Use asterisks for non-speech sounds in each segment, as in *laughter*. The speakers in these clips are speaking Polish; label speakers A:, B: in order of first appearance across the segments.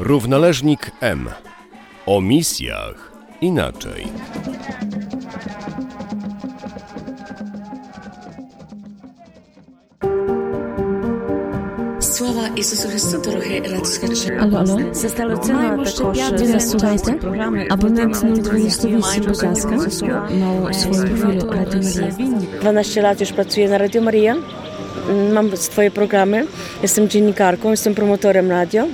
A: Równoleżnik M. O misjach inaczej.
B: Sława
C: Jezusu Chrystusu,
D: drogie
C: radiosłuchacze. Alo,
D: alo.
C: Zostało
D: cena
C: takoż
D: Dzień
C: słuchajcie.
D: Na 28 Buzaska na swoim profilu Radio Maria.
E: 12 lat już pracuję na Radio Maria. Mam swoje programy. Jestem dziennikarką, jestem promotorem radio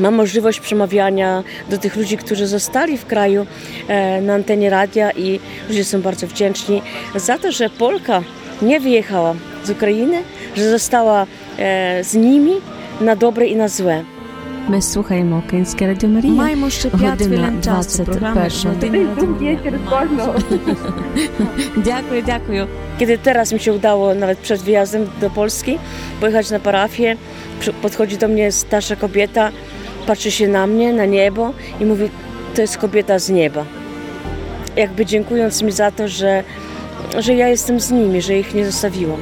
E: mam możliwość przemawiania do tych ludzi, którzy zostali w kraju e, na antenie radia i ludzie są bardzo wdzięczni za to, że Polka nie wyjechała z Ukrainy, że została e, z nimi na dobre i na złe.
D: Ми слухаємо Київське радіо Марія.
C: Маємо ще 5 хвилин часу програми.
D: Дякую, dziękuję.
E: Kiedy teraz mi się udało, nawet przed wyjazdem do Polski, pojechać na parafię, podchodzi do mnie starsza kobieta, patrzy się na mnie, na niebo i mówi, to jest kobieta z nieba. Jakby dziękując mi za to, że, że ja jestem z nimi, że ich nie zostawiłam.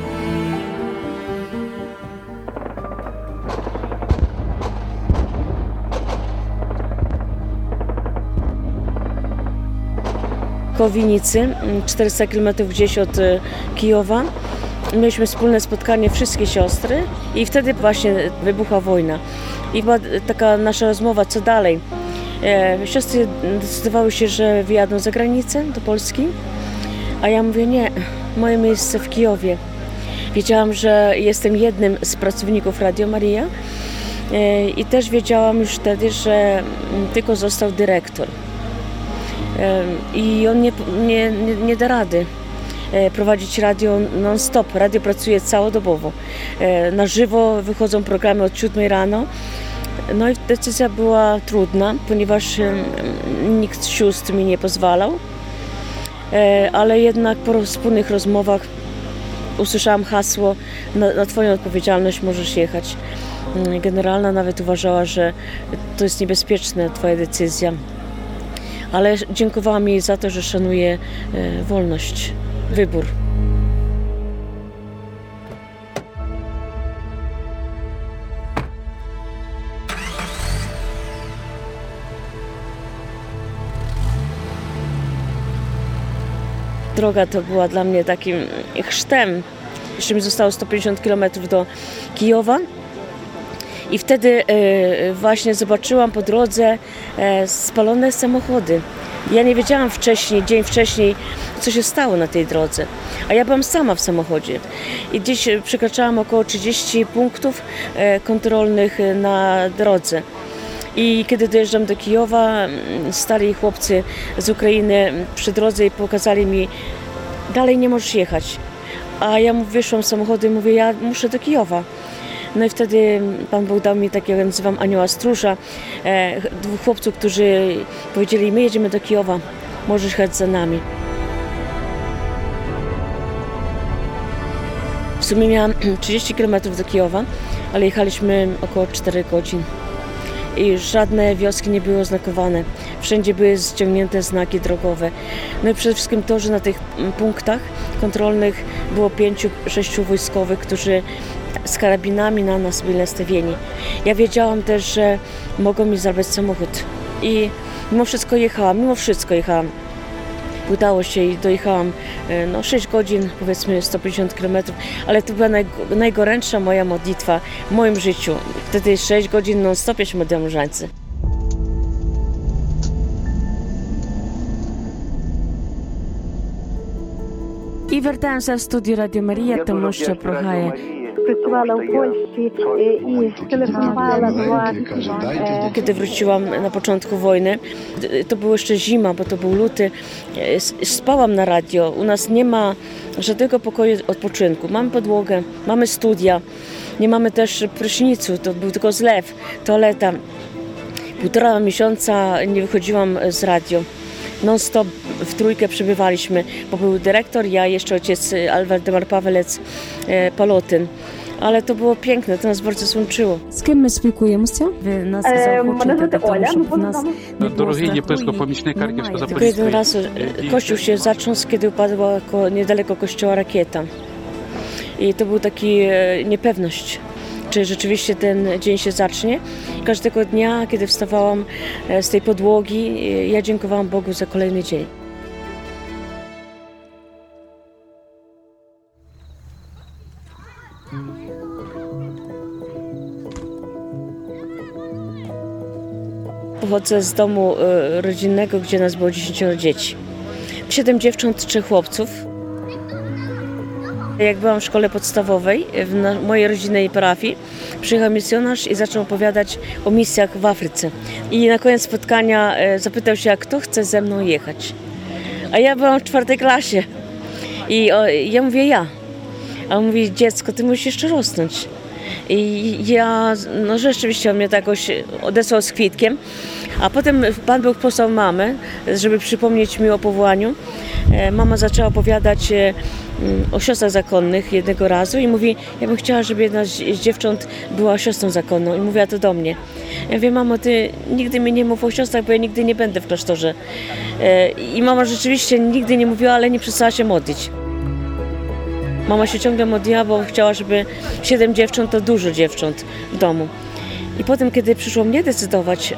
E: koło Winicy, mm, 400 km gdzieś od e, Kijowa. Mieliśmy wspólne spotkanie wszystkie siostry i wtedy właśnie wybuchła wojna. I była taka nasza rozmowa, co dalej. E, Siostry decydowały się, że wyjadą za granicę do Polski, a ja mówię nie, moje miejsce w Kijowie. Wiedziałam, że jestem jednym z pracowników Radio Maria e, i też wiedziałam już wtedy, że tylko został dyrektor. Em, i on nie, nie, nie, da rady e, prowadzić radio non-stop. Radio pracuje całodobowo. E, Na żywo wychodzą programy od 7 rano. No i decyzja była trudna, ponieważ nikt z sióstr mi nie pozwalał. E, Ale jednak po wspólnych rozmowach usłyszałam hasło na, na Twoją odpowiedzialność możesz jechać. Mm, Generalna nawet uważała, że to jest niebezpieczne, Twoja decyzja ale dziękowałam jej za to, że szanuje wolność, wybór. Droga to była dla mnie takim chrztem. Jeszcze mi zostało 150 km do Kijowa. I wtedy e, właśnie zobaczyłam po drodze e, spalone samochody. Ja nie wiedziałam wcześniej, dzień wcześniej, co się stało na tej drodze. A ja byłam sama w samochodzie. I gdzieś e, przekraczałam około 30 punktów kontrolnych na drodze. I kiedy dojeżdżam do Kijowa, mm, stali chłopcy z Ukrainy przy drodze i pokazali mi, dalej nie możesz jechać. A ja wyszłam z samochodu i mówię, ja muszę do Kijowa. No i wtedy Pan Bóg dał mi takiego, nazywam anioła stróża, e, dwóch chłopców, którzy powiedzieli, my jedziemy do Kijowa, możesz jechać za nami. W sumie miałam *clears throat* 30 km do Kijowa, ale jechaliśmy około 4 godzin. I żadne wioski nie były oznakowane. Wszędzie były ściągnięte znaki drogowe. No i przede wszystkim to, że na tych punktach kontrolnych było pięciu, sześciu wojskowych, którzy z karabinami na nas byli nastawieni. Ja wiedziałam też, że mogą mi zabrać samochód. I mimo wszystko jechałam, mimo wszystko jechałam udało się i dojechałam e, no, 6 godzin, powiedzmy 150 km, ale to była najgorętsza moja modlitwa w moim życiu. Wtedy 6 godzin non-stop się.
D: I wracam się w Radio Maria, to
F: muszę prochaję pracowała w Polsce i telefonowała była. E,
E: Kiedy wróciłam na początku wojny, to była jeszcze zima, bo to był luty, e, spałam na radio. U nas nie ma żadnego pokoju odpoczynku. Mamy podłogę, mamy studia, nie mamy też prysznicu, to był tylko zlew, toaleta. Półtora miesiąca nie wychodziłam z radio non-stop w trójkę przebywaliśmy, bo był dyrektor, ja jeszcze ojciec, Alwaldemar Pawelec e, Palotyn ale to było piękne, to nas bardzo łączyło.
D: З ким ми спілкуємося? Ви нас
F: Е, мене звати
D: заохочуєте,
F: Оля, тому ми
D: щоб в нас
F: познайомились.
D: не було
G: Дорогі
D: страху
E: Tylko jeden raz e, kościół się zatrząsł, kiedy upadła ko- niedaleko kościoła rakieta. I to był taki e, niepewność, czy rzeczywiście ten dzień się zacznie. Każdego dnia, kiedy wstawałam e, z tej podłogi, e, ja dziękowałam Bogu za kolejny dzień. Pochodzę z domu e, rodzinnego, gdzie nas było 10 dzieci. Siedem dziewcząt, trzech chłopców. Jak byłam w szkole podstawowej, w mojej rodzinnej parafii, przyjechał misjonarz i zaczął opowiadać o misjach w Afryce. I na koniec spotkania e, zapytał się, kto chce ze mną jechać. A ja byłam w czwartej klasie. I ja mówię, ja. A on mówi, dziecko, ty musisz jeszcze rosnąć. I ja, no rzeczywiście on mnie tak jakoś odesłał z kwitkiem, a potem Pan Bóg posłał mamę, żeby przypomnieć mi o powołaniu. E, Mama zaczęła opowiadać e, mm, o siostrach zakonnych jednego razu i mówi, ja bym chciała, żeby jedna z dziewcząt była siostrą zakonną i mówiła to do mnie. Ja mówię, mamo, ty nigdy mi nie mów o siostrach, bo ja nigdy nie będę w klasztorze. E, I mama rzeczywiście nigdy nie mówiła, ale nie przestała się modlić. Mama się ciągle modliła, bo chciała, żeby siedem dziewcząt to dużo dziewcząt w domu. I potem, kiedy przyszło mnie decydować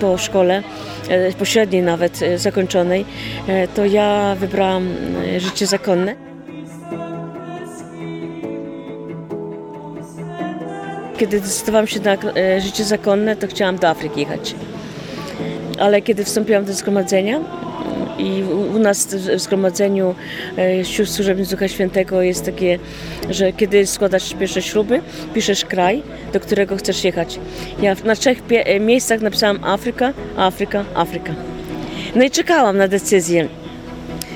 E: po szkole, e, pośredniej nawet e, zakończonej, e, to ja wybrałam życie zakonne. Kiedy decydowałam się na życie zakonne, to chciałam do Afryki jechać. Ale kiedy wstąpiłam do zgromadzenia i u- nas w zgromadzeniu e, sióstr służebnic Ducha Świętego jest takie, że kiedy składasz pierwsze śluby, piszesz kraj, do którego chcesz jechać. Ja na trzech e, miejscach napisałam Afryka, Afryka, Afryka. No i czekałam na decyzję.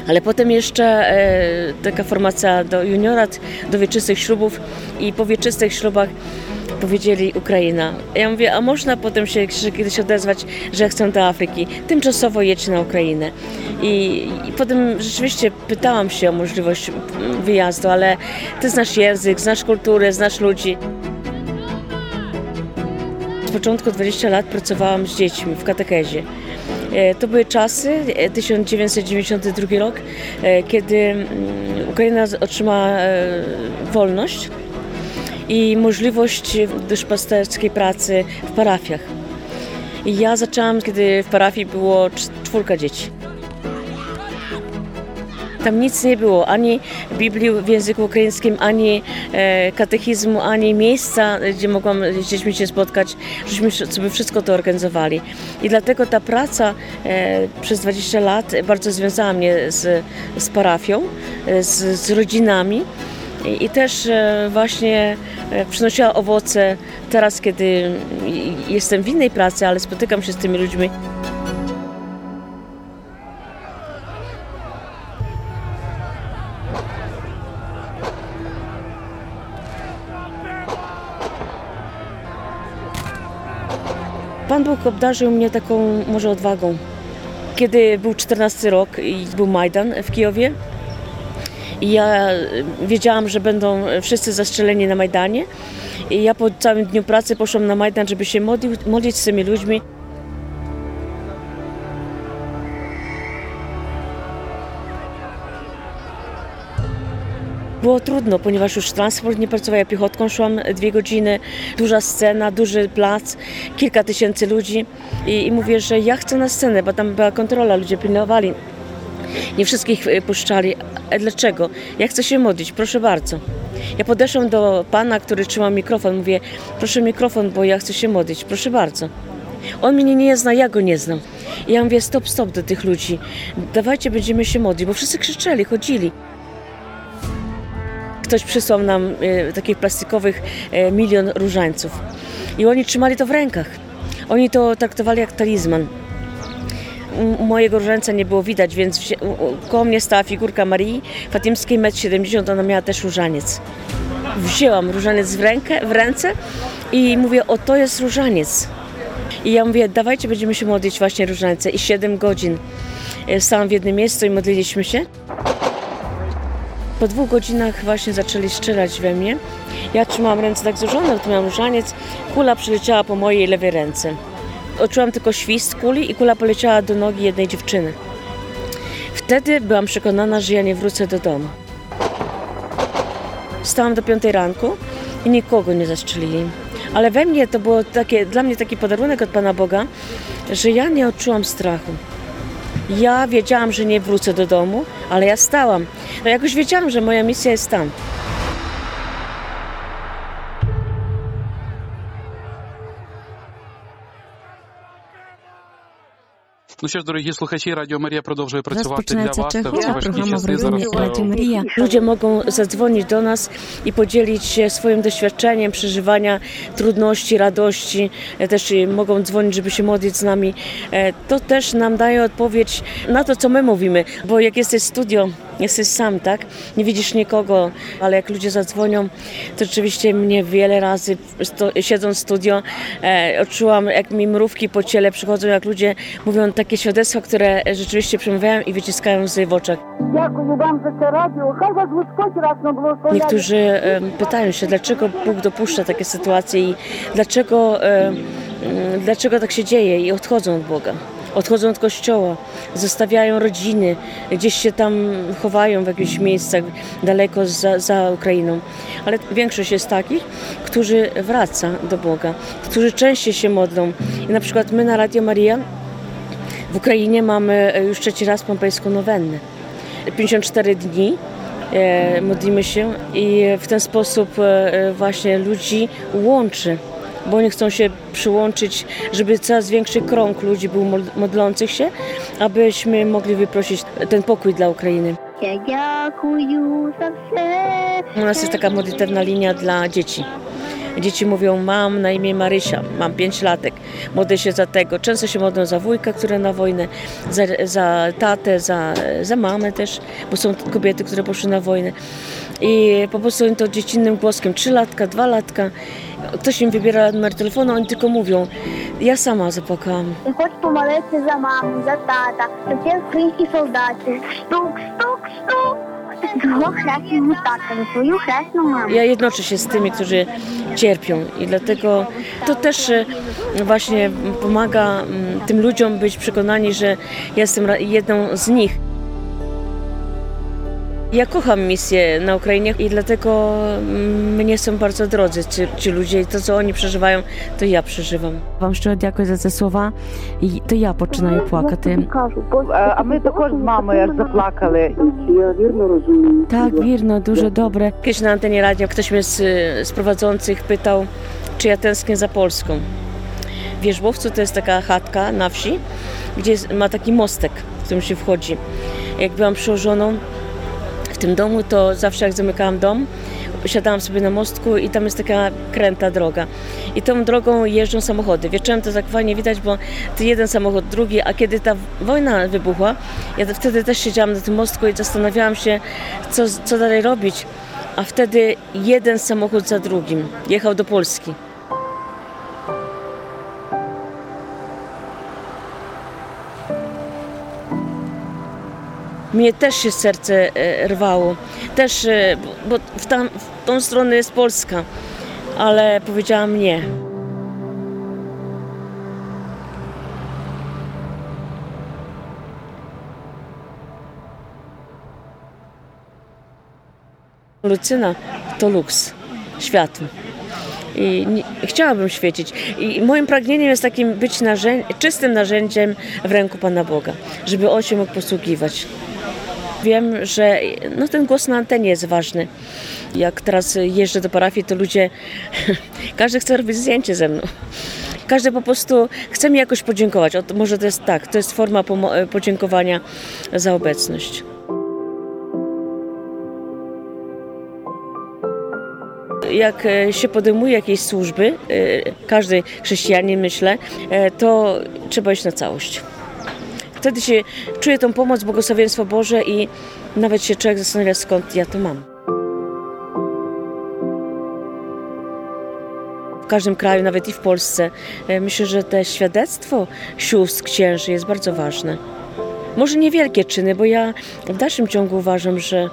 E: Ale potem jeszcze e, taka formacja do juniorat, do wieczystych ślubów i po wieczystych ślubach powiedzieli Ukraina. Ja mówię, a można potem się kiedyś odezwać, że chcę do Afryki. Tymczasowo jedź na Ukrainę. I, I potem rzeczywiście pytałam się o możliwość wyjazdu, ale ty znasz język, znasz kulturę, znasz ludzi. Z początku 20 lat pracowałam z dziećmi w katechezie. E, To były czasy, e, 1992 rok, e, kiedy mm, Ukraina otrzymała e, wolność i możliwość duszpasterskiej pracy w parafiach. I ja zaczęłam, kiedy w parafii było cz- czwórka dzieci. Tam nic nie było, ani Biblii w języku ukraińskim, ani e, katechizmu, ani miejsca, gdzie mogłam z dziećmi się spotkać, żeśmy sobie wszystko to organizowali. I dlatego ta praca e, przez 20 lat bardzo związała mnie z, z parafią, e, z, z rodzinami. I, I też e, właśnie e, przynosiła owoce teraz, kiedy jestem w innej pracy, ale spotykam się z tymi ludźmi. Pan Bóg obdarzył mnie taką może odwagą. Kiedy był 14 rok i był Majdan w Kijowie, i ja e, wiedziałam, że będą wszyscy zastrzeleni na Majdanie. I ja po całym dniu pracy poszłam na Majdan, żeby się modlił, modlić z tymi ludźmi. Było trudno, ponieważ już transport nie pracował, ja piechotką szłam dwie godziny, duża scena, duży plac, kilka tysięcy ludzi i, i mówię, że ja chcę na scenę, bo tam była kontrola, ludzie pilnowali. Nie wszystkich y, puszczali. A dlaczego? Ja chcę się modlić, proszę bardzo. Ja podeszłam do pana, który trzymał mikrofon, mówię, proszę mikrofon, bo ja chcę się modlić, proszę bardzo. On mnie nie zna, ja go nie znam. I ja mówię, stop, stop do tych ludzi. Dawajcie, będziemy się modlić, bo wszyscy krzyczeli, chodzili. Ktoś przysłał nam e, takich plastikowych e, milion różańców. I oni trzymali to w rękach. Oni to traktowali jak talizman. Mojego różańca nie było widać, więc koło mnie stała figurka Marii Fatimskiej, 1,70 m, ona miała też różaniec. Wzięłam różaniec w, rękę, w ręce i mówię, o to jest różaniec. I ja mówię, dawajcie, będziemy się modlić właśnie różańce. I 7 godzin e, stałam w jednym miejscu i modliliśmy się. Po dwóch godzinach właśnie zaczęli strzelać we mnie. Ja trzymałam ręce tak złożone, tu miałam różaniec. Kula przyleciała po mojej lewej ręce. Odczułam tylko świst kuli i kula poleciała do nogi jednej dziewczyny. Wtedy byłam przekonana, że ja nie wrócę do domu. Wstałam do piątej ranku i nikogo nie zastrzelili. Ale we mnie to było takie, dla mnie taki podarunek od Pana Boga, że ja nie odczułam strachu. Ja wiedziałam, że nie wrócę do domu, ale ja stałam. No jakoś wiedziałam, że moja misja jest tam.
G: Ну що ж, дорогі слухачі, Радіо Марія продовжує працювати для вас.
E: Ludzie mogą zadzwonić do nas i podzielić się swoim doświadczeniem, przeżywania trudności, radości. Też mogą dzwonić, żeby się modlić z nami. To też nam daje odpowiedź na to, co my mówimy, bo jak jesteś studio jesteś sam, tak? Nie widzisz nikogo, ale jak ludzie zadzwonią, to rzeczywiście mnie wiele razy, sto, siedząc w studio, e, odczułam, jak mi mrówki po ciele przychodzą, jak ludzie mówią takie świadectwa, które rzeczywiście przemawiają i wyciskają łzy w oczach. Niektórzy e, pytają się, dlaczego Bóg dopuszcza takie sytuacje i dlaczego, e, dlaczego tak się dzieje i odchodzą od Boga. Odchodzą od kościoła, zostawiają rodziny, gdzieś się tam chowają w jakichś miejscach daleko za, za Ukrainą. Ale większość jest takich, którzy wraca do Boga, którzy częściej się modlą. I na przykład my na Radio Maria w Ukrainie mamy e, już trzeci raz pompejską nowennę. 54 dni e, modlimy się i w ten sposób e, właśnie ludzi łączy, bo oni chcą się przyłączyć, żeby coraz większy krąg ludzi był modlących się, abyśmy mogli wyprosić ten pokój dla Ukrainy. U nas jest taka modlitewna linia dla dzieci. Dzieci mówią, mam na imię Marysia, mam pięć latek, modlę się za tego. Często się modlą za wujka, który na wojnę, za, za tatę, za, za mamę też, bo są kobiety, które poszły na wojnę. I po prostu to dziecinnym głoskiem, trzylatka, dwa latka Ktoś im wybiera numer telefonu, oni tylko mówią. Ja sama zapłakałam.
F: I choć pomalecy za mamą, za tata, przecież kryjki soldaty. Sztuk, sztuk, sztuk. Dwóch chrzestnych tatę, swoją chrzestną mamę.
E: Ja jednoczę się z tymi, którzy cierpią i dlatego to też e, właśnie pomaga mm, tym ludziom być przekonani, że jestem jedną z nich. Ja kocham misję na Ukrainie i dlatego mm, mnie są bardzo drodzy ci, ci ludzie i to, co oni przeżywają, to ja przeżywam.
D: Вам щиро дякую за це слова. І то я починаю плакати.
C: А ми також з мамою заплакали.
F: Я вірно розумію.
D: Так, вірно, дуже добре.
E: Kiedyś na antenie radia ktoś mnie z, z prowadzących pytał, czy ja tęsknię za Polską. W Wierzbowcu to jest taka chatka na wsi, gdzie ma taki mostek, w którym się wchodzi. Jak byłam przełożoną, w tym domu, to zawsze jak zamykałam dom, siadałam sobie na mostku i tam jest taka kręta droga. I tą drogą jeżdżą samochody. Wieczorem to tak fajnie widać, bo jeden samochód, drugi, a kiedy ta wojna wybuchła, ja wtedy też siedziałam na tym mostku i zastanawiałam się, co, co dalej robić. A wtedy jeden samochód za drugim jechał do Polski. Mnie też się serce e, rwało. Też, e, bo w, tam, w tą stronę jest Polska. Ale powiedziałam nie. Lucyna to luks, światło. I nie, chciałabym świecić. I moim pragnieniem jest takim być narzę- czystym narzędziem w ręku Pana Boga, żeby On się mógł posługiwać. Wiem, że no, ten głos na antenie jest ważny. Jak teraz jeżdżę do parafii, to ludzie, *laughs* każdy chce robić zdjęcie ze mną. Każdy po prostu chce mi jakoś podziękować. O, może to jest tak, to jest forma pomo- podziękowania za obecność. jak e, się podejmuje jakiejś służby, e, każdy chrześcijanin myślę, e, to trzeba iść na całość. Wtedy się czuje tą pomoc, błogosławieństwo Boże i nawet się człowiek zastanawia, skąd ja to mam. W każdym kraju, nawet i w Polsce, e, myślę, że to świadectwo sióstr, księży jest bardzo ważne. Może niewielkie czyny, bo ja w dalszym ciągu uważam, że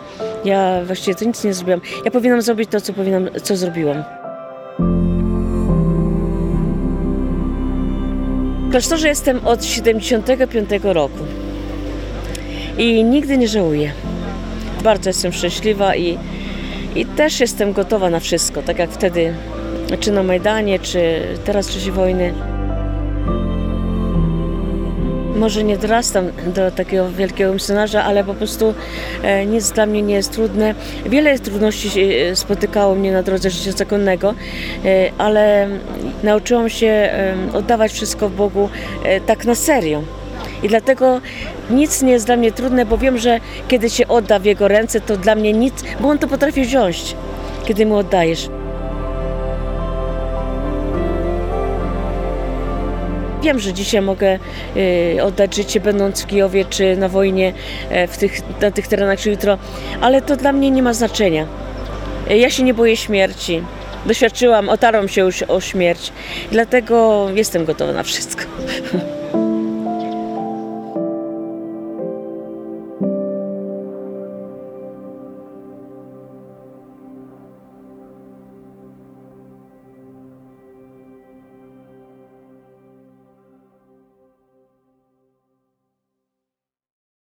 E: ja właściwie to nic nie zrobiłam. Ja powinnam zrobić to, co, powinnam, co zrobiłam. Klasztorze jestem od 75 roku i nigdy nie żałuję. Bardzo jestem szczęśliwa i, I też jestem gotowa na wszystko, tak jak wtedy, czy na Majdanie, czy teraz w czasie wojny. Może nie dorastam do takiego wielkiego misjonarza, ale po prostu e, nic dla mnie nie jest trudne. Wiele trudności e, spotykało mnie na drodze życia zakonnego, e, ale nauczyłam się oddawać wszystko Bogu tak na serio. I dlatego nic nie jest dla mnie trudne, bo wiem, że kiedy się odda w Jego ręce, to dla mnie nic, bo On to potrafi wziąć, kiedy Mu oddajesz. Wiem, że dzisiaj mogę y, oddać życie będąc w Kijowie czy na wojnie e, w tych, na tych terenach czy jutro, ale to dla mnie nie ma znaczenia. E, Ja się nie boję śmierci. Doświadczyłam, otarłam się już o śmierć, dlatego jestem gotowa na wszystko. *laughs*